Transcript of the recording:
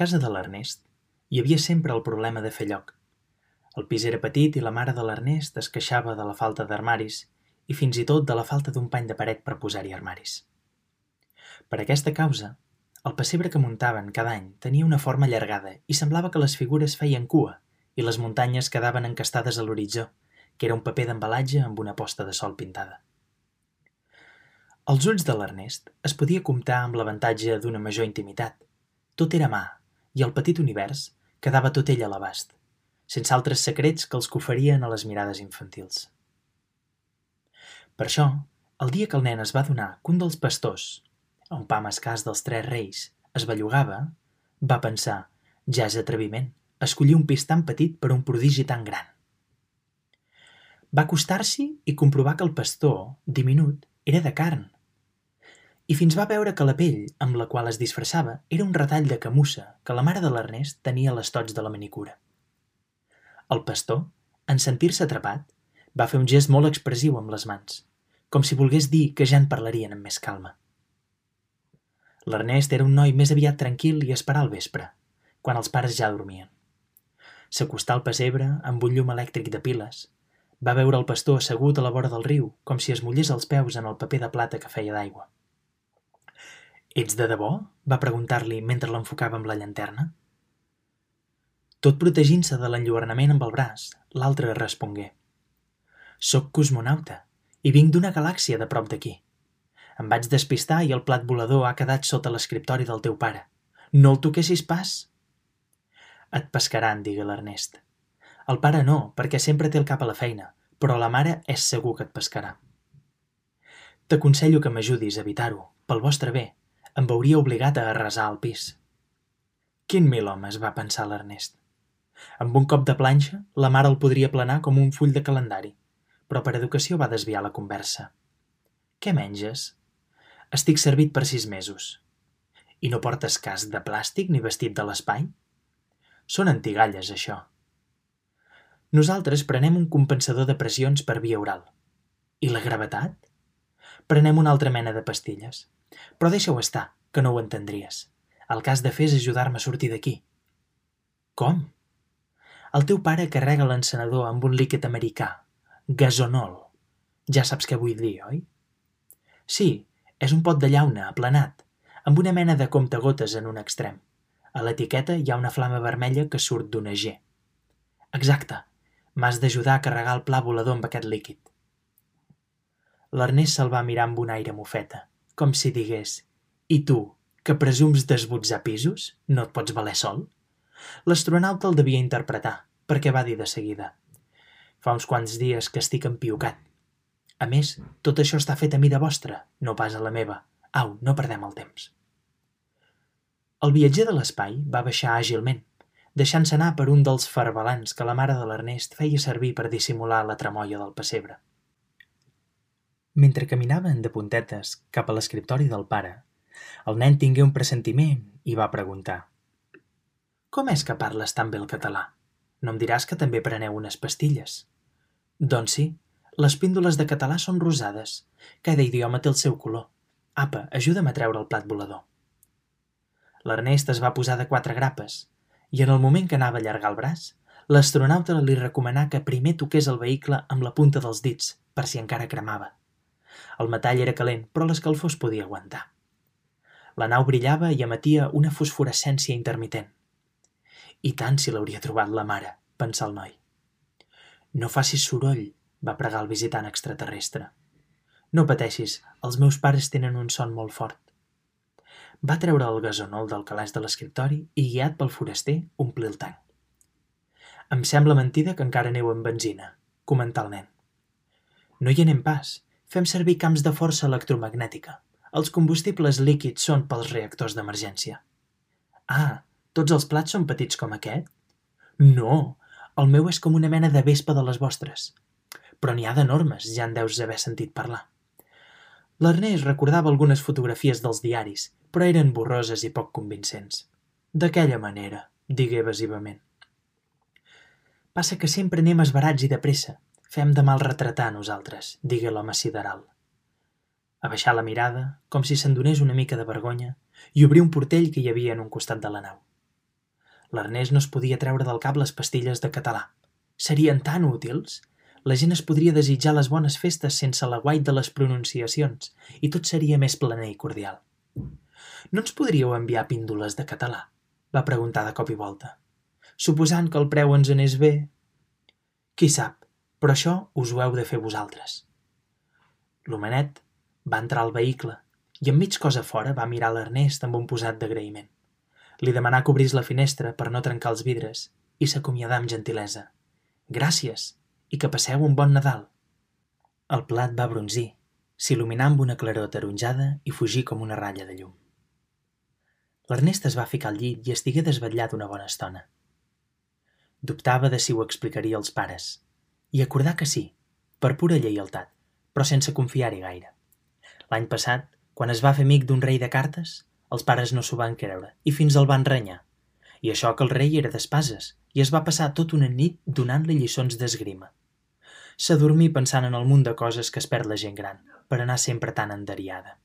casa de l'Ernest hi havia sempre el problema de fer lloc. El pis era petit i la mare de l'Ernest es queixava de la falta d'armaris i fins i tot de la falta d'un pany de paret per posar-hi armaris. Per aquesta causa, el pessebre que muntaven cada any tenia una forma allargada i semblava que les figures feien cua i les muntanyes quedaven encastades a l'horitzó, que era un paper d'embalatge amb una posta de sol pintada. Als ulls de l'Ernest es podia comptar amb l'avantatge d'una major intimitat. Tot era mà, i el petit univers quedava tot ell a l'abast, sense altres secrets que els que oferien a les mirades infantils. Per això, el dia que el nen es va donar que un dels pastors, un pam escàs dels tres reis, es bellugava, va pensar, ja és atreviment, escollir un pis tan petit per un prodigi tan gran. Va acostar-s'hi i comprovar que el pastor, diminut, era de carn. I fins va veure que la pell amb la qual es disfressava era un retall de camussa que la mare de l'Ernest tenia a les tots de la manicura. El pastor, en sentir-se atrapat, va fer un gest molt expressiu amb les mans, com si volgués dir que ja en parlarien amb més calma. L'Ernest era un noi més aviat tranquil i esperar al vespre, quan els pares ja dormien. S'acostà al pessebre amb un llum elèctric de piles. Va veure el pastor assegut a la vora del riu, com si es mullés els peus en el paper de plata que feia d'aigua. Ets de debò? va preguntar-li mentre l'enfocava amb la llanterna. Tot protegint-se de l'enlluernament amb el braç, l'altre respongué. Soc cosmonauta i vinc d'una galàxia de prop d'aquí. Em vaig despistar i el plat volador ha quedat sota l'escriptori del teu pare. No el toquessis pas! Et pescaran, digué l'Ernest. El pare no, perquè sempre té el cap a la feina, però la mare és segur que et pescarà. T'aconsello que m'ajudis a evitar-ho, pel vostre bé. Em veuria obligat a arrasar el pis. Quin mil homes, va pensar l'Ernest. Amb un cop de planxa, la mare el podria planar com un full de calendari, però per educació va desviar la conversa. Què menges? Estic servit per sis mesos. I no portes cas de plàstic ni vestit de l'espai? Són antigalles, això. Nosaltres prenem un compensador de pressions per via oral. I la gravetat? Prenem una altra mena de pastilles. Però deixa-ho estar, que no ho entendries. El cas de fer és ajudar-me a sortir d'aquí. Com? El teu pare carrega l'encenedor amb un líquid americà, gasonol. Ja saps què vull dir, oi? Sí, és un pot de llauna aplanat, amb una mena de comptagotes en un extrem. A l'etiqueta hi ha una flama vermella que surt d'una G. Exacte. M'has d'ajudar a carregar el pla volador amb aquest líquid. L'Ernest se'l va mirar amb un aire mofeta, com si digués «I tu, que presums desbutzar pisos, no et pots valer sol?» L'astronauta el devia interpretar, perquè va dir de seguida «Fa uns quants dies que estic empiocat. A més, tot això està fet a mida vostra, no pas a la meva. Au, no perdem el temps». El viatger de l'espai va baixar àgilment, deixant-se anar per un dels farbalans que la mare de l'Ernest feia servir per dissimular la tremolla del pessebre. Mentre caminaven de puntetes cap a l'escriptori del pare, el nen tingué un pressentiment i va preguntar «Com és que parles tan bé el català? No em diràs que també preneu unes pastilles?» «Doncs sí, les píndoles de català són rosades. Cada idioma té el seu color. Apa, ajuda'm a treure el plat volador». L'Ernest es va posar de quatre grapes, i en el moment que anava a allargar el braç, l'astronauta li recomanà que primer toqués el vehicle amb la punta dels dits, per si encara cremava. El metall era calent, però l'escalfor es podia aguantar. La nau brillava i emetia una fosforescència intermitent. I tant si l'hauria trobat la mare, pensà el noi. No facis soroll, va pregar el visitant extraterrestre. No pateixis, els meus pares tenen un son molt fort. Va treure el gasonol del calaix de l'escriptori i, guiat pel foraster, ompli el tanc. Em sembla mentida que encara aneu amb benzina, comentà el nen. No hi anem pas. Fem servir camps de força electromagnètica. Els combustibles líquids són pels reactors d'emergència. Ah, tots els plats són petits com aquest? No, el meu és com una mena de vespa de les vostres. Però n'hi ha d'enormes, ja en deus haver sentit parlar. L'Ernest recordava algunes fotografies dels diaris però eren borroses i poc convincents. D'aquella manera, digué evasivament. Passa que sempre anem esbarats i de pressa. Fem de mal retratar nosaltres, digué l'home sideral. Abaixar la mirada, com si se'n donés una mica de vergonya, i obrir un portell que hi havia en un costat de la nau. L'Ernest no es podia treure del cap les pastilles de català. Serien tan útils! La gent es podria desitjar les bones festes sense la guait de les pronunciacions i tot seria més planer i cordial. No ens podríeu enviar píndoles de català? va preguntar de cop i volta. Suposant que el preu ens anés bé... Qui sap, però això us ho heu de fer vosaltres. L'homenet va entrar al vehicle i enmig cosa fora va mirar l'Ernest amb un posat d'agraïment. Li demanà que obrís la finestra per no trencar els vidres i s'acomiadà amb gentilesa. Gràcies i que passeu un bon Nadal. El plat va bronzir, s'il·luminar amb una claror taronjada i fugir com una ratlla de llum. L'Ernest es va ficar al llit i estigué desvetllat una bona estona. Dubtava de si ho explicaria als pares, i acordà que sí, per pura lleialtat, però sense confiar-hi gaire. L'any passat, quan es va fer amic d'un rei de cartes, els pares no s'ho van creure i fins el van renyar. I això que el rei era d'espases i es va passar tot una nit donant-li lliçons d'esgrima. S'adormí pensant en el munt de coses que es perd la gent gran, per anar sempre tan enderiada.